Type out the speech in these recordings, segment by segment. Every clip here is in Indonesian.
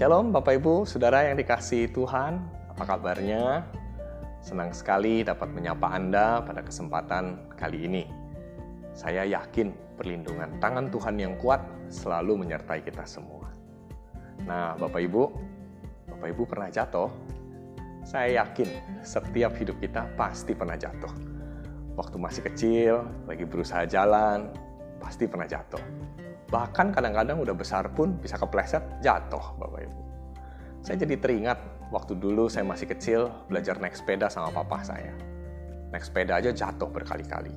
Shalom Bapak Ibu, Saudara yang dikasihi Tuhan, apa kabarnya? Senang sekali dapat menyapa Anda pada kesempatan kali ini. Saya yakin perlindungan tangan Tuhan yang kuat selalu menyertai kita semua. Nah, Bapak Ibu, Bapak Ibu pernah jatuh? Saya yakin setiap hidup kita pasti pernah jatuh. Waktu masih kecil, lagi berusaha jalan, pasti pernah jatuh Bahkan kadang-kadang udah besar pun bisa kepleset jatuh Bapak Ibu. Saya jadi teringat waktu dulu saya masih kecil belajar naik sepeda sama papa saya. Naik sepeda aja jatuh berkali-kali.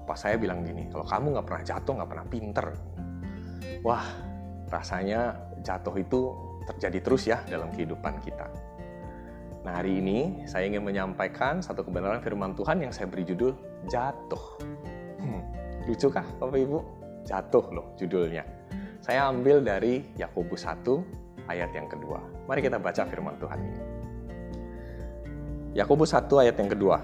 Papa saya bilang gini, kalau kamu nggak pernah jatuh nggak pernah pinter. Wah, rasanya jatuh itu terjadi terus ya dalam kehidupan kita. Nah hari ini saya ingin menyampaikan satu kebenaran firman Tuhan yang saya beri judul Jatuh. Hmm, lucu kah Bapak Ibu? Jatuh loh judulnya. Saya ambil dari Yakobus 1 ayat yang kedua. Mari kita baca firman Tuhan ini. Yakobus 1 ayat yang kedua.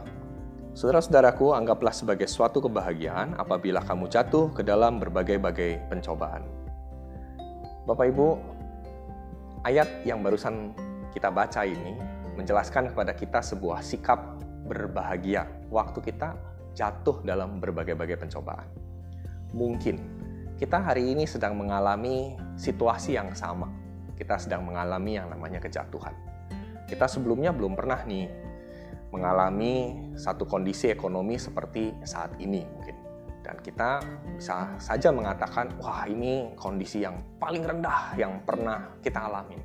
Saudara-saudaraku, anggaplah sebagai suatu kebahagiaan apabila kamu jatuh ke dalam berbagai-bagai pencobaan. Bapak Ibu, ayat yang barusan kita baca ini menjelaskan kepada kita sebuah sikap berbahagia waktu kita jatuh dalam berbagai-bagai pencobaan mungkin kita hari ini sedang mengalami situasi yang sama. Kita sedang mengalami yang namanya kejatuhan. Kita sebelumnya belum pernah nih mengalami satu kondisi ekonomi seperti saat ini mungkin. Dan kita bisa saja mengatakan, wah ini kondisi yang paling rendah yang pernah kita alami.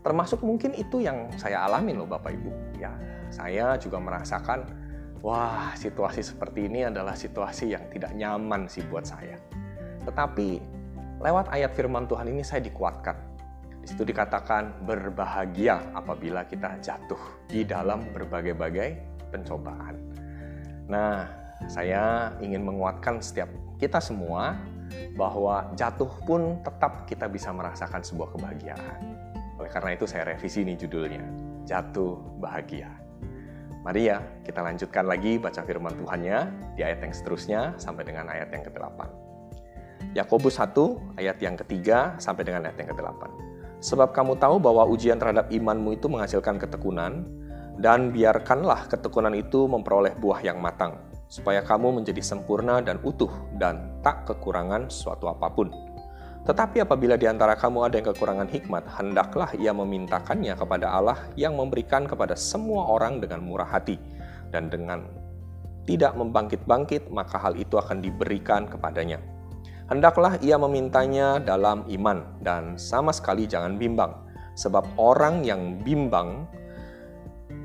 Termasuk mungkin itu yang saya alami loh Bapak Ibu. Ya, saya juga merasakan wah situasi seperti ini adalah situasi yang tidak nyaman sih buat saya. Tetapi lewat ayat firman Tuhan ini saya dikuatkan. Di situ dikatakan berbahagia apabila kita jatuh di dalam berbagai-bagai pencobaan. Nah, saya ingin menguatkan setiap kita semua bahwa jatuh pun tetap kita bisa merasakan sebuah kebahagiaan. Oleh karena itu saya revisi nih judulnya, Jatuh Bahagia. Mari ya, kita lanjutkan lagi baca firman Tuhannya di ayat yang seterusnya sampai dengan ayat yang ke-8. Yakobus 1 ayat yang ketiga sampai dengan ayat yang ke-8. Sebab kamu tahu bahwa ujian terhadap imanmu itu menghasilkan ketekunan, dan biarkanlah ketekunan itu memperoleh buah yang matang, supaya kamu menjadi sempurna dan utuh dan tak kekurangan suatu apa pun. Tetapi apabila di antara kamu ada yang kekurangan hikmat, hendaklah ia memintakannya kepada Allah yang memberikan kepada semua orang dengan murah hati dan dengan tidak membangkit-bangkit, maka hal itu akan diberikan kepadanya. Hendaklah ia memintanya dalam iman dan sama sekali jangan bimbang, sebab orang yang bimbang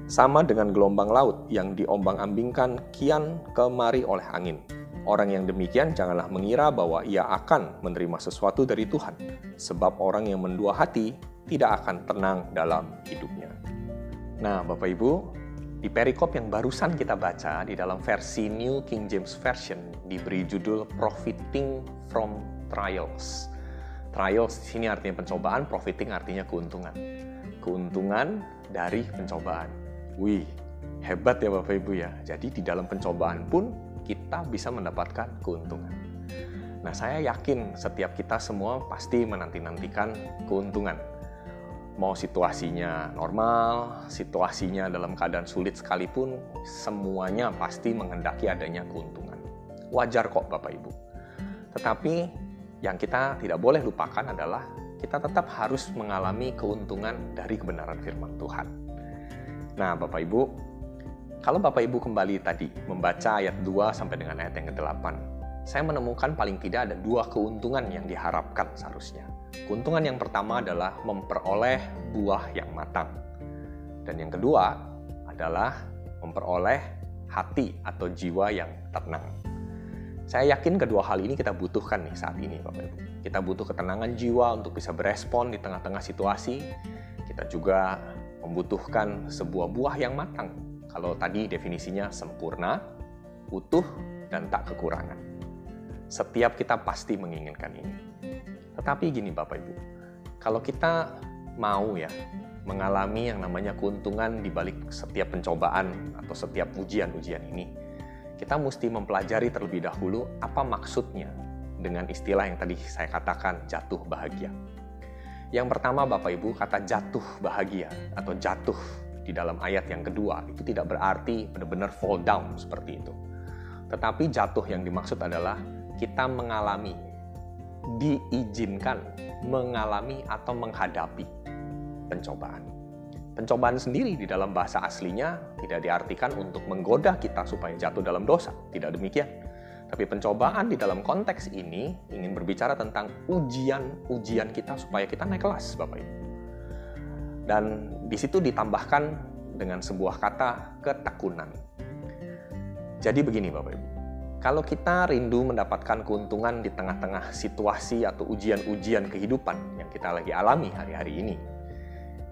sama dengan gelombang laut yang diombang-ambingkan kian kemari oleh angin. Orang yang demikian janganlah mengira bahwa ia akan menerima sesuatu dari Tuhan, sebab orang yang mendua hati tidak akan tenang dalam hidupnya. Nah, Bapak Ibu, di perikop yang barusan kita baca di dalam versi New King James Version diberi judul Profiting from Trials. Trials di sini artinya pencobaan, profiting artinya keuntungan. Keuntungan dari pencobaan. Wih, hebat ya Bapak Ibu ya. Jadi di dalam pencobaan pun kita bisa mendapatkan keuntungan. Nah, saya yakin setiap kita semua pasti menanti-nantikan keuntungan. Mau situasinya normal, situasinya dalam keadaan sulit sekalipun, semuanya pasti menghendaki adanya keuntungan. Wajar kok Bapak Ibu. Tetapi yang kita tidak boleh lupakan adalah kita tetap harus mengalami keuntungan dari kebenaran firman Tuhan. Nah, Bapak Ibu, kalau Bapak Ibu kembali tadi membaca ayat 2 sampai dengan ayat yang ke-8, saya menemukan paling tidak ada dua keuntungan yang diharapkan seharusnya. Keuntungan yang pertama adalah memperoleh buah yang matang. Dan yang kedua adalah memperoleh hati atau jiwa yang tenang. Saya yakin kedua hal ini kita butuhkan nih saat ini Bapak Ibu. Kita butuh ketenangan jiwa untuk bisa berespon di tengah-tengah situasi. Kita juga membutuhkan sebuah buah yang matang kalau tadi definisinya sempurna, utuh, dan tak kekurangan. Setiap kita pasti menginginkan ini. Tetapi gini Bapak Ibu, kalau kita mau ya mengalami yang namanya keuntungan di balik setiap pencobaan atau setiap ujian-ujian ini, kita mesti mempelajari terlebih dahulu apa maksudnya dengan istilah yang tadi saya katakan jatuh bahagia. Yang pertama Bapak Ibu, kata jatuh bahagia atau jatuh di dalam ayat yang kedua itu tidak berarti benar-benar fall down seperti itu. Tetapi jatuh yang dimaksud adalah kita mengalami, diizinkan mengalami atau menghadapi pencobaan. Pencobaan sendiri di dalam bahasa aslinya tidak diartikan untuk menggoda kita supaya jatuh dalam dosa, tidak demikian tapi pencobaan di dalam konteks ini ingin berbicara tentang ujian-ujian kita supaya kita naik kelas, Bapak Ibu. Dan di situ ditambahkan dengan sebuah kata ketekunan. Jadi begini Bapak Ibu, kalau kita rindu mendapatkan keuntungan di tengah-tengah situasi atau ujian-ujian kehidupan yang kita lagi alami hari-hari ini,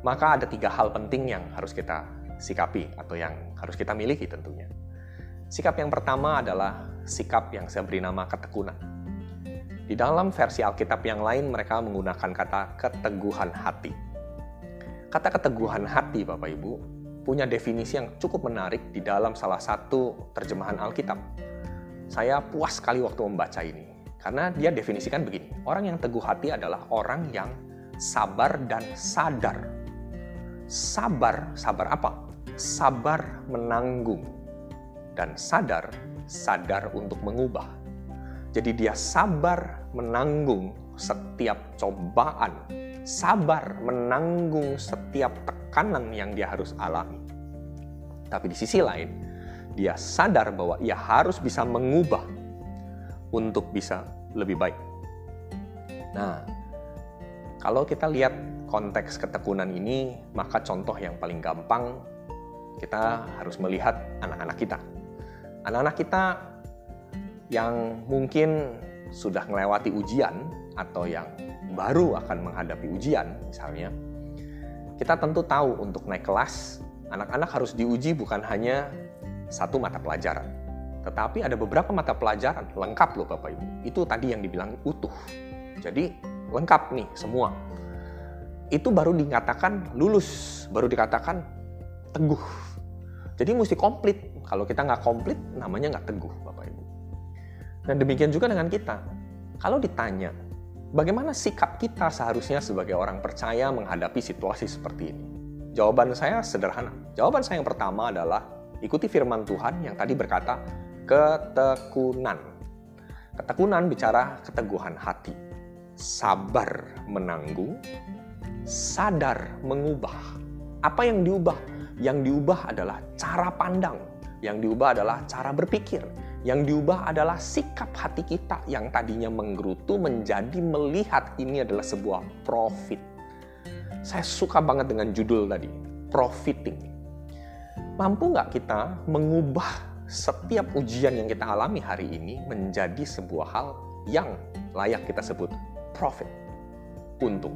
maka ada tiga hal penting yang harus kita sikapi atau yang harus kita miliki tentunya. Sikap yang pertama adalah sikap yang saya beri nama ketekunan. Di dalam versi Alkitab yang lain mereka menggunakan kata keteguhan hati. Kata keteguhan hati Bapak Ibu punya definisi yang cukup menarik di dalam salah satu terjemahan Alkitab. Saya puas sekali waktu membaca ini karena dia definisikan begini. Orang yang teguh hati adalah orang yang sabar dan sadar. Sabar, sabar apa? Sabar menanggung dan sadar sadar untuk mengubah. Jadi dia sabar menanggung setiap cobaan, sabar menanggung setiap tekanan yang dia harus alami. Tapi di sisi lain, dia sadar bahwa ia harus bisa mengubah untuk bisa lebih baik. Nah, kalau kita lihat konteks ketekunan ini, maka contoh yang paling gampang kita harus melihat anak-anak kita anak-anak kita yang mungkin sudah melewati ujian atau yang baru akan menghadapi ujian misalnya, kita tentu tahu untuk naik kelas, anak-anak harus diuji bukan hanya satu mata pelajaran. Tetapi ada beberapa mata pelajaran lengkap loh Bapak Ibu. Itu tadi yang dibilang utuh. Jadi lengkap nih semua. Itu baru dikatakan lulus, baru dikatakan teguh. Jadi mesti komplit kalau kita nggak komplit, namanya nggak teguh, Bapak Ibu. Dan demikian juga dengan kita. Kalau ditanya, bagaimana sikap kita seharusnya sebagai orang percaya menghadapi situasi seperti ini? Jawaban saya sederhana. Jawaban saya yang pertama adalah ikuti firman Tuhan yang tadi berkata ketekunan. Ketekunan bicara keteguhan hati, sabar menanggung, sadar mengubah. Apa yang diubah? Yang diubah adalah cara pandang, yang diubah adalah cara berpikir. Yang diubah adalah sikap hati kita yang tadinya menggerutu menjadi melihat ini adalah sebuah profit. Saya suka banget dengan judul tadi, profiting. Mampu nggak kita mengubah setiap ujian yang kita alami hari ini menjadi sebuah hal yang layak kita sebut profit, untung.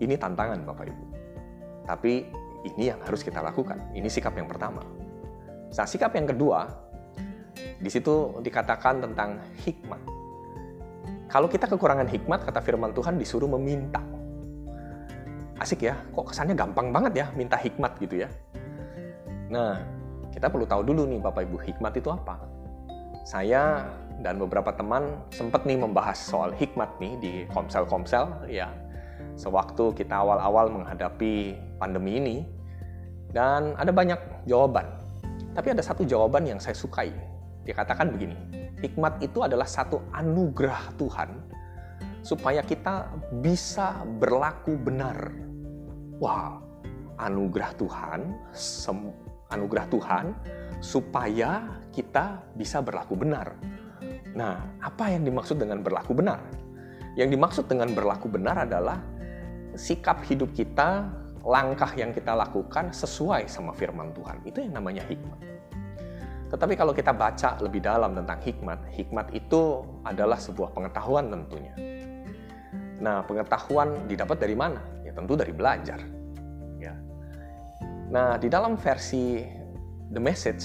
Ini tantangan Bapak Ibu. Tapi ini yang harus kita lakukan. Ini sikap yang pertama. Nah, sikap yang kedua, di situ dikatakan tentang hikmat. Kalau kita kekurangan hikmat, kata firman Tuhan disuruh meminta. Asik ya, kok kesannya gampang banget ya minta hikmat gitu ya. Nah, kita perlu tahu dulu nih Bapak Ibu, hikmat itu apa? Saya dan beberapa teman sempat nih membahas soal hikmat nih di komsel-komsel ya. Sewaktu kita awal-awal menghadapi pandemi ini dan ada banyak jawaban tapi ada satu jawaban yang saya sukai. Dia katakan begini, hikmat itu adalah satu anugerah Tuhan supaya kita bisa berlaku benar. Wah, anugerah Tuhan, anugerah Tuhan supaya kita bisa berlaku benar. Nah, apa yang dimaksud dengan berlaku benar? Yang dimaksud dengan berlaku benar adalah sikap hidup kita langkah yang kita lakukan sesuai sama firman Tuhan. Itu yang namanya hikmat. Tetapi kalau kita baca lebih dalam tentang hikmat, hikmat itu adalah sebuah pengetahuan tentunya. Nah, pengetahuan didapat dari mana? Ya tentu dari belajar. Ya. Nah, di dalam versi The Message,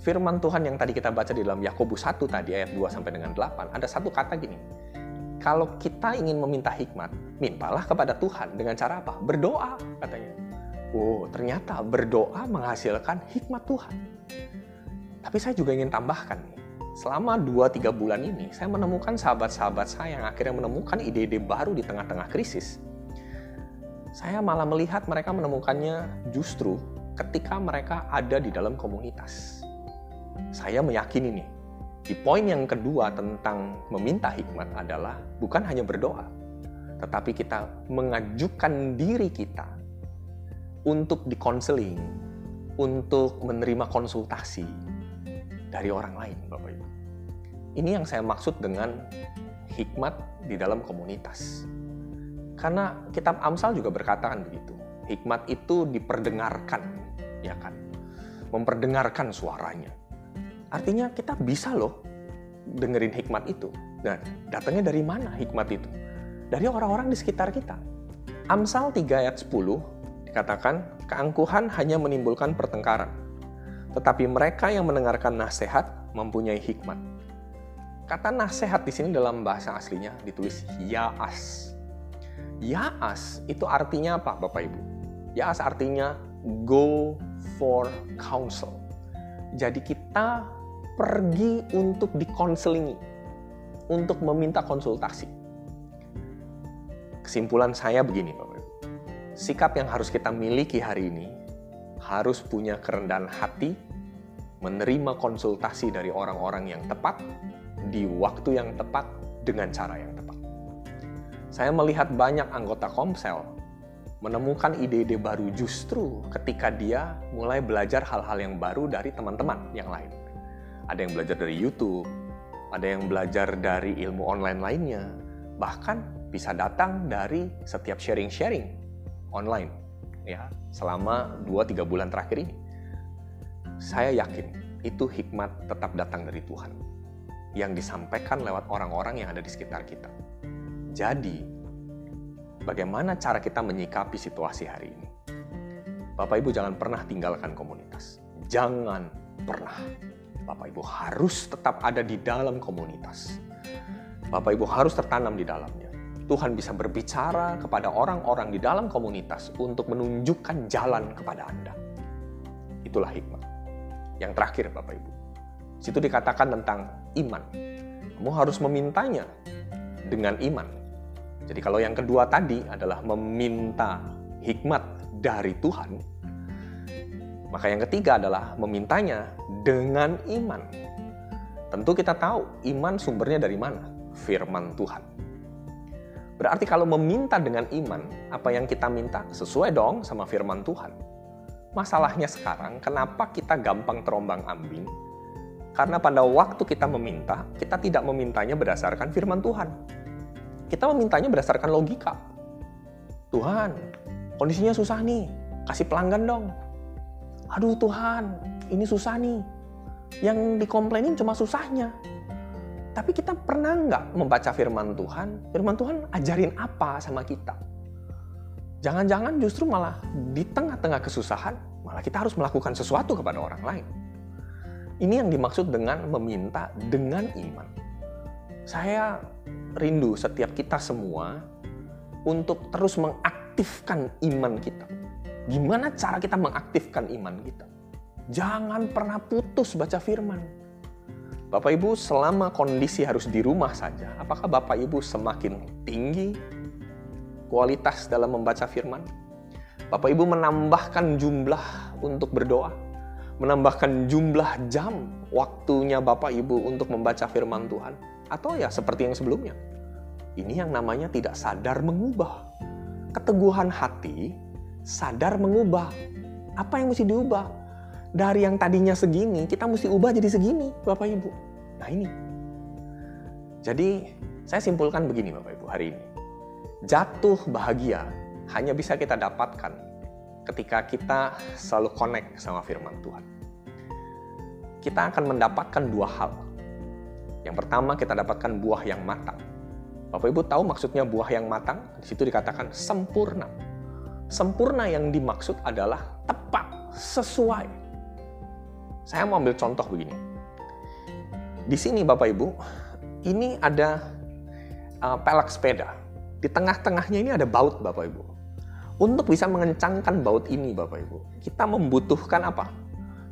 firman Tuhan yang tadi kita baca di dalam Yakobus 1 tadi ayat 2 sampai dengan 8, ada satu kata gini kalau kita ingin meminta hikmat, mintalah kepada Tuhan dengan cara apa? Berdoa, katanya. Oh, ternyata berdoa menghasilkan hikmat Tuhan. Tapi saya juga ingin tambahkan nih, selama 2-3 bulan ini, saya menemukan sahabat-sahabat saya yang akhirnya menemukan ide-ide baru di tengah-tengah krisis. Saya malah melihat mereka menemukannya justru ketika mereka ada di dalam komunitas. Saya meyakini nih, di poin yang kedua tentang meminta hikmat adalah bukan hanya berdoa, tetapi kita mengajukan diri kita untuk dikonseling, untuk menerima konsultasi dari orang lain, Bapak Ibu. Ini yang saya maksud dengan hikmat di dalam komunitas. Karena kitab Amsal juga berkata kan begitu. Hikmat itu diperdengarkan, ya kan? Memperdengarkan suaranya. Artinya kita bisa loh dengerin hikmat itu. Nah, datangnya dari mana hikmat itu? Dari orang-orang di sekitar kita. Amsal 3 ayat 10 dikatakan, keangkuhan hanya menimbulkan pertengkaran. Tetapi mereka yang mendengarkan nasihat mempunyai hikmat. Kata nasihat di sini dalam bahasa aslinya ditulis yaas. Yaas itu artinya apa Bapak Ibu? Yaas artinya go for counsel. Jadi kita pergi untuk dikonselingi, untuk meminta konsultasi. Kesimpulan saya begini Bapak. Sikap yang harus kita miliki hari ini harus punya kerendahan hati, menerima konsultasi dari orang-orang yang tepat, di waktu yang tepat, dengan cara yang tepat. Saya melihat banyak anggota Komsel menemukan ide-ide baru justru ketika dia mulai belajar hal-hal yang baru dari teman-teman yang lain. Ada yang belajar dari YouTube, ada yang belajar dari ilmu online lainnya, bahkan bisa datang dari setiap sharing-sharing online ya selama 2-3 bulan terakhir ini. Saya yakin itu hikmat tetap datang dari Tuhan yang disampaikan lewat orang-orang yang ada di sekitar kita. Jadi, bagaimana cara kita menyikapi situasi hari ini? Bapak Ibu jangan pernah tinggalkan komunitas. Jangan pernah. Bapak Ibu harus tetap ada di dalam komunitas. Bapak Ibu harus tertanam di dalamnya. Tuhan bisa berbicara kepada orang-orang di dalam komunitas untuk menunjukkan jalan kepada Anda. Itulah hikmah. Yang terakhir, Bapak Ibu. Situ dikatakan tentang iman. Kamu harus memintanya dengan iman. Jadi kalau yang kedua tadi adalah meminta hikmat dari Tuhan, maka yang ketiga adalah memintanya dengan iman. Tentu kita tahu iman sumbernya dari mana? Firman Tuhan. Berarti kalau meminta dengan iman, apa yang kita minta sesuai dong sama firman Tuhan. Masalahnya sekarang, kenapa kita gampang terombang ambing? Karena pada waktu kita meminta, kita tidak memintanya berdasarkan firman Tuhan. Kita memintanya berdasarkan logika. Tuhan, kondisinya susah nih, kasih pelanggan dong. Aduh Tuhan, ini susah nih. Yang dikomplainin cuma susahnya. Tapi kita pernah nggak membaca firman Tuhan? Firman Tuhan ajarin apa sama kita? Jangan-jangan justru malah di tengah-tengah kesusahan, malah kita harus melakukan sesuatu kepada orang lain. Ini yang dimaksud dengan meminta dengan iman. Saya rindu setiap kita semua untuk terus mengaktifkan iman kita. Gimana cara kita mengaktifkan iman kita? Jangan pernah putus baca firman Bapak Ibu selama kondisi harus di rumah saja, apakah Bapak Ibu semakin tinggi kualitas dalam membaca firman? Bapak Ibu menambahkan jumlah untuk berdoa, menambahkan jumlah jam waktunya Bapak Ibu untuk membaca firman Tuhan, atau ya seperti yang sebelumnya. Ini yang namanya tidak sadar mengubah. Keteguhan hati sadar mengubah. Apa yang mesti diubah? Dari yang tadinya segini, kita mesti ubah jadi segini, Bapak Ibu. Nah ini. Jadi, saya simpulkan begini Bapak Ibu hari ini. Jatuh bahagia hanya bisa kita dapatkan ketika kita selalu connect sama firman Tuhan. Kita akan mendapatkan dua hal. Yang pertama, kita dapatkan buah yang matang. Bapak Ibu tahu maksudnya buah yang matang? Di situ dikatakan sempurna. Sempurna yang dimaksud adalah tepat, sesuai saya mau ambil contoh begini. Di sini Bapak Ibu, ini ada uh, pelak sepeda. Di tengah-tengahnya ini ada baut Bapak Ibu. Untuk bisa mengencangkan baut ini Bapak Ibu, kita membutuhkan apa?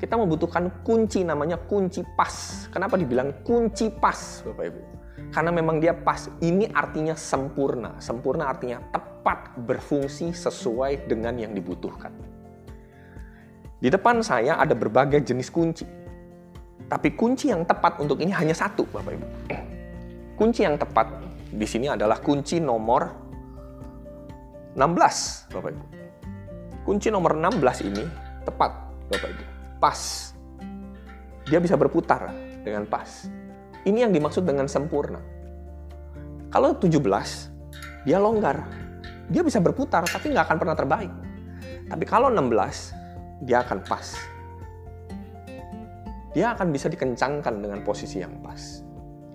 kita membutuhkan kunci namanya kunci pas. Kenapa dibilang kunci pas, Bapak Ibu? Karena memang dia pas. Ini artinya sempurna. Sempurna artinya tepat berfungsi sesuai dengan yang dibutuhkan. Di depan saya ada berbagai jenis kunci. Tapi kunci yang tepat untuk ini hanya satu, Bapak Ibu. Kunci yang tepat di sini adalah kunci nomor 16, Bapak Ibu. Kunci nomor 16 ini tepat, Bapak Ibu. Pas. Dia bisa berputar dengan pas. Ini yang dimaksud dengan sempurna. Kalau 17, dia longgar. Dia bisa berputar, tapi nggak akan pernah terbaik. Tapi kalau 16, dia akan pas. Dia akan bisa dikencangkan dengan posisi yang pas.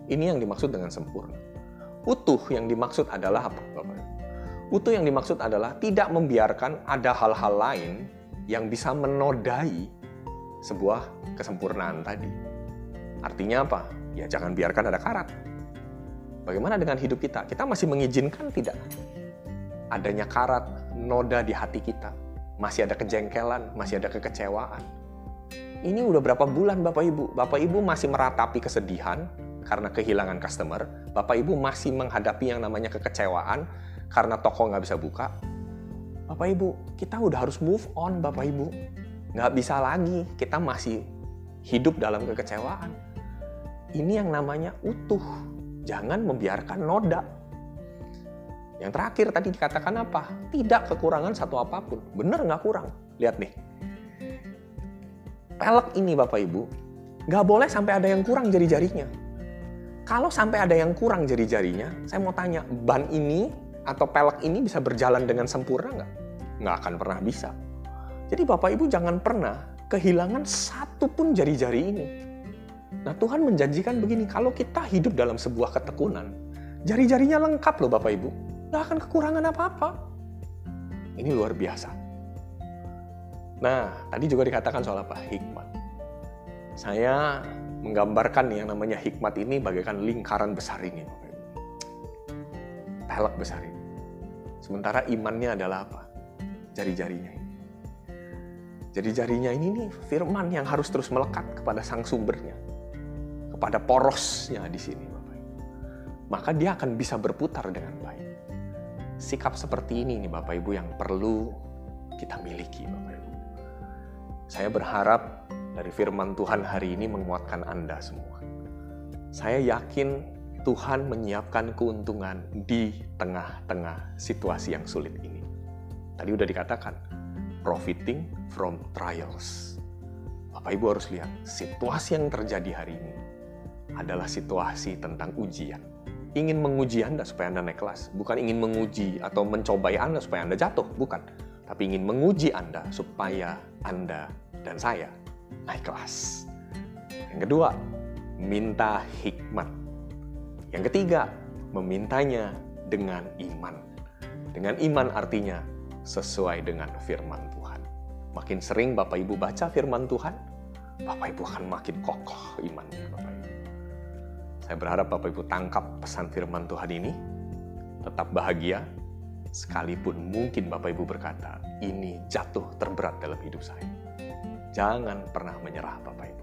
Ini yang dimaksud dengan sempurna. Utuh yang dimaksud adalah apa? Utuh yang dimaksud adalah tidak membiarkan ada hal-hal lain yang bisa menodai sebuah kesempurnaan tadi. Artinya apa? Ya jangan biarkan ada karat. Bagaimana dengan hidup kita? Kita masih mengizinkan tidak adanya karat, noda di hati kita. Masih ada kejengkelan, masih ada kekecewaan. Ini udah berapa bulan Bapak Ibu? Bapak Ibu masih meratapi kesedihan karena kehilangan customer. Bapak Ibu masih menghadapi yang namanya kekecewaan karena toko nggak bisa buka. Bapak Ibu, kita udah harus move on Bapak Ibu nggak bisa lagi kita masih hidup dalam kekecewaan. Ini yang namanya utuh. Jangan membiarkan noda. Yang terakhir tadi dikatakan apa? Tidak kekurangan satu apa pun. Bener nggak kurang? Lihat nih. Pelek ini Bapak Ibu, nggak boleh sampai ada yang kurang jari-jarinya. Kalau sampai ada yang kurang jari-jarinya, saya mau tanya, ban ini atau pelek ini bisa berjalan dengan sempurna nggak? Nggak akan pernah bisa. Jadi Bapak Ibu jangan pernah kehilangan satu pun jari-jari ini. Nah Tuhan menjanjikan begini, kalau kita hidup dalam sebuah ketekunan, jari-jarinya lengkap loh Bapak Ibu. Gak akan kekurangan apa-apa. Ini luar biasa. Nah, tadi juga dikatakan soal apa? Hikmat. Saya menggambarkan yang namanya hikmat ini bagaikan lingkaran besar ini. Pelek besar ini. Sementara imannya adalah apa? Jari-jarinya ini. Jadi jarinya ini nih firman yang harus terus melekat kepada sang sumbernya. Kepada porosnya di sini Bapak. Maka dia akan bisa berputar dengan baik. Sikap seperti ini nih Bapak Ibu yang perlu kita miliki Bapak Ibu. Saya berharap dari firman Tuhan hari ini menguatkan Anda semua. Saya yakin Tuhan menyiapkan keuntungan di tengah-tengah situasi yang sulit ini. Tadi udah dikatakan, profiting from trials. Bapak Ibu harus lihat, situasi yang terjadi hari ini adalah situasi tentang ujian. Ingin menguji Anda supaya Anda naik kelas, bukan ingin menguji atau mencobai Anda supaya Anda jatuh, bukan. Tapi ingin menguji Anda supaya Anda dan saya naik kelas. Yang kedua, minta hikmat. Yang ketiga, memintanya dengan iman. Dengan iman artinya sesuai dengan firman Tuhan. Makin sering Bapak Ibu baca firman Tuhan, Bapak Ibu akan makin kokoh imannya. Saya berharap Bapak Ibu tangkap pesan firman Tuhan ini, tetap bahagia, sekalipun mungkin Bapak Ibu berkata, ini jatuh terberat dalam hidup saya. Jangan pernah menyerah Bapak Ibu.